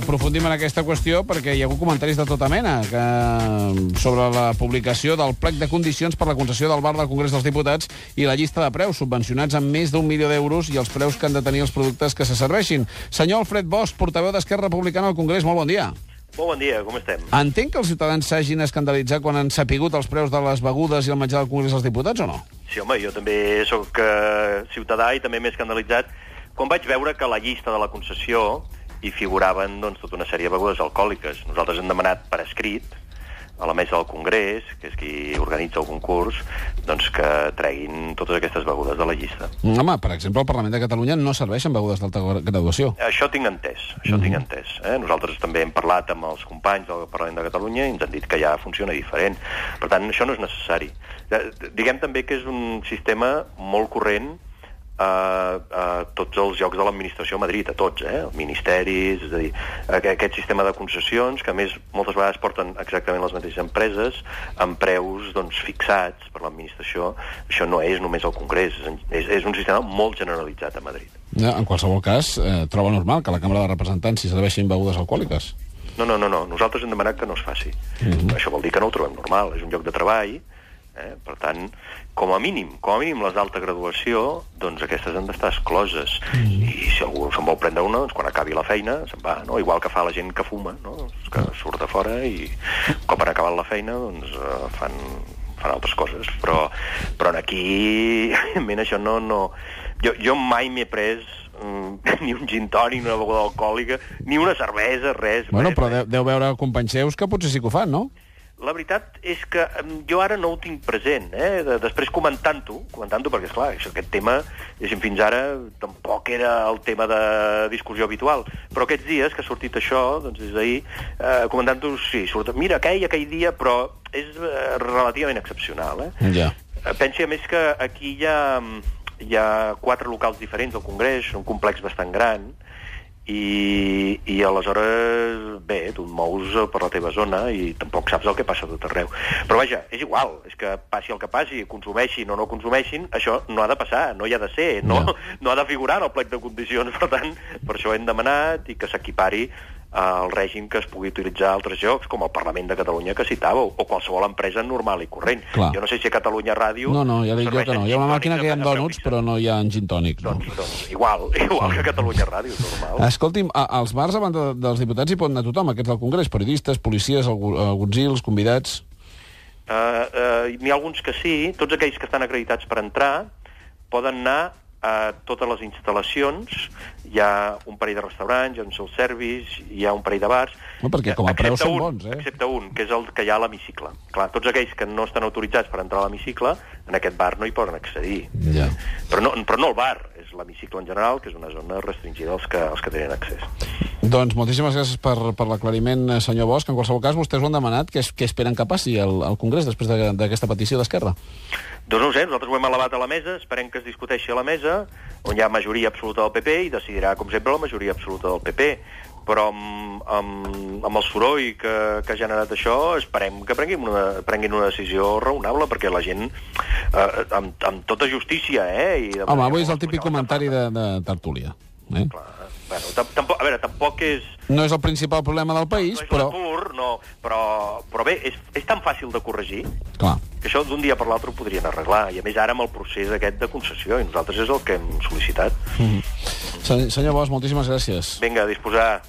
aprofundim en aquesta qüestió perquè hi ha hagut comentaris de tota mena que, sobre la publicació del plec de condicions per la concessió del bar del Congrés dels Diputats i la llista de preus subvencionats amb més d'un milió d'euros i els preus que han de tenir els productes que se serveixin. Senyor Alfred Bosch, portaveu d'Esquerra Republicana al Congrés, molt bon dia. Molt bon dia, com estem? Entenc que els ciutadans s'hagin escandalitzat quan han sapigut els preus de les begudes i el menjar del Congrés dels Diputats o no? Sí, home, jo també sóc uh, ciutadà i també m'he escandalitzat quan vaig veure que la llista de la concessió hi figuraven doncs, tota una sèrie de begudes alcohòliques. Nosaltres hem demanat per escrit a la mesa del Congrés, que és qui organitza el concurs, doncs que treguin totes aquestes begudes de la llista. Home, per exemple, al Parlament de Catalunya no serveixen begudes d'alta graduació. Això tinc entès, això mm -hmm. tinc entès. Eh? Nosaltres també hem parlat amb els companys del Parlament de Catalunya i ens han dit que ja funciona diferent. Per tant, això no és necessari. Diguem també que és un sistema molt corrent a, a tots els llocs de l'administració a Madrid, a tots, eh? ministeris, és a dir, aquest sistema de concessions, que a més moltes vegades porten exactament les mateixes empreses, amb preus doncs, fixats per l'administració, això no és només el Congrés, és, és un sistema molt generalitzat a Madrid. En qualsevol cas, eh, troba normal que la Càmera de Representants s'hi serveixin begudes alcohòliques? No, no, no, no, nosaltres hem demanat que no es faci. Mm -hmm. Això vol dir que no ho trobem normal, és un lloc de treball, Eh? Per tant, com a mínim, com a mínim les d'alta graduació, doncs aquestes han d'estar excloses. Mm. I si algú se'n vol prendre una, doncs quan acabi la feina se'n va, no? Igual que fa la gent que fuma, no? Que surt de fora i cop han acabat la feina, doncs uh, fan, fan altres coses. Però, però aquí, evidentment, això no... no... Jo, jo mai m'he pres mm, ni un gin tònic, ni una beguda alcohòlica, ni una cervesa, res. Bueno, res, però res. deu, deu veure companys seus que potser sí que ho fan, no? La veritat és que jo ara no ho tinc present, eh? De, després comentant-ho, comentant-ho, perquè, esclar, això, aquest tema, fins ara tampoc era el tema de discussió habitual, però aquests dies que ha sortit això, doncs des d'ahir, eh, comentant-ho, sí, surt, mira, aquell, aquell dia, però és eh, relativament excepcional, eh? Ja. Pensi, a més, que aquí hi ha, hi ha quatre locals diferents del Congrés, un complex bastant gran, i, i aleshores, bé, tu et mous per la teva zona i tampoc saps el que passa a tot arreu. Però vaja, és igual, és que passi el que passi, consumeixin o no consumeixin, això no ha de passar, no hi ha de ser, no, no. no ha de figurar en el plec de condicions, per tant, per això hem demanat i que s'equipari el règim que es pugui utilitzar a altres llocs, com el Parlament de Catalunya que citàveu, o qualsevol empresa normal i corrent. Clar. Jo no sé si a Catalunya Ràdio... No, no, ja dic jo que no. Hi ha una màquina que hi ha dònuts, però no hi ha gin tònics. No? Doncs, doncs, igual, igual que a Catalunya Ràdio, normal. Escolti'm, als bars, a banda dels diputats, hi pot anar tothom, aquests del Congrés, periodistes, policies, alguns convidats... Uh, uh, N'hi ha alguns que sí, tots aquells que estan acreditats per entrar poden anar a totes les instal·lacions, hi ha un parell de restaurants, hi ha un self-service, hi ha un parell de bars... No, perquè com a preus són un, bons, eh? Excepte un, que és el que hi ha a l'hemicicle. Clar, tots aquells que no estan autoritzats per entrar a l'hemicicle, en aquest bar no hi poden accedir. Ja. Però, no, però no el bar, és l'hemicicle en general, que és una zona restringida als que, als que tenen accés. Doncs moltíssimes gràcies per, per l'aclariment, senyor Bosch. En qualsevol cas, vostès ho han demanat. Què, què esperen que passi al, al Congrés després d'aquesta de, petició d'Esquerra? Doncs no ho sé, nosaltres ho hem elevat a la mesa, esperem que es discuteixi a la mesa, on hi ha majoria absoluta del PP i decidirà, com sempre, la majoria absoluta del PP. Però amb, amb, amb el soroll que, que ha generat això, esperem que prenguin una, prenguin una decisió raonable, perquè la gent, eh, amb, amb tota justícia... Eh, i de Home, avui és el típic comentari de, de tertúlia. Eh? Clar, bueno, tampoc, a veure, tampoc és... No és el principal problema del país, no és però... l'atur, no, però, però bé, és, és tan fàcil de corregir Clar. que això d'un dia per l'altre ho podrien arreglar. I a més ara amb el procés aquest de concessió, i nosaltres és el que hem sol·licitat. Mm -hmm. Senyor Bosch, moltíssimes gràcies. Vinga, a disposar.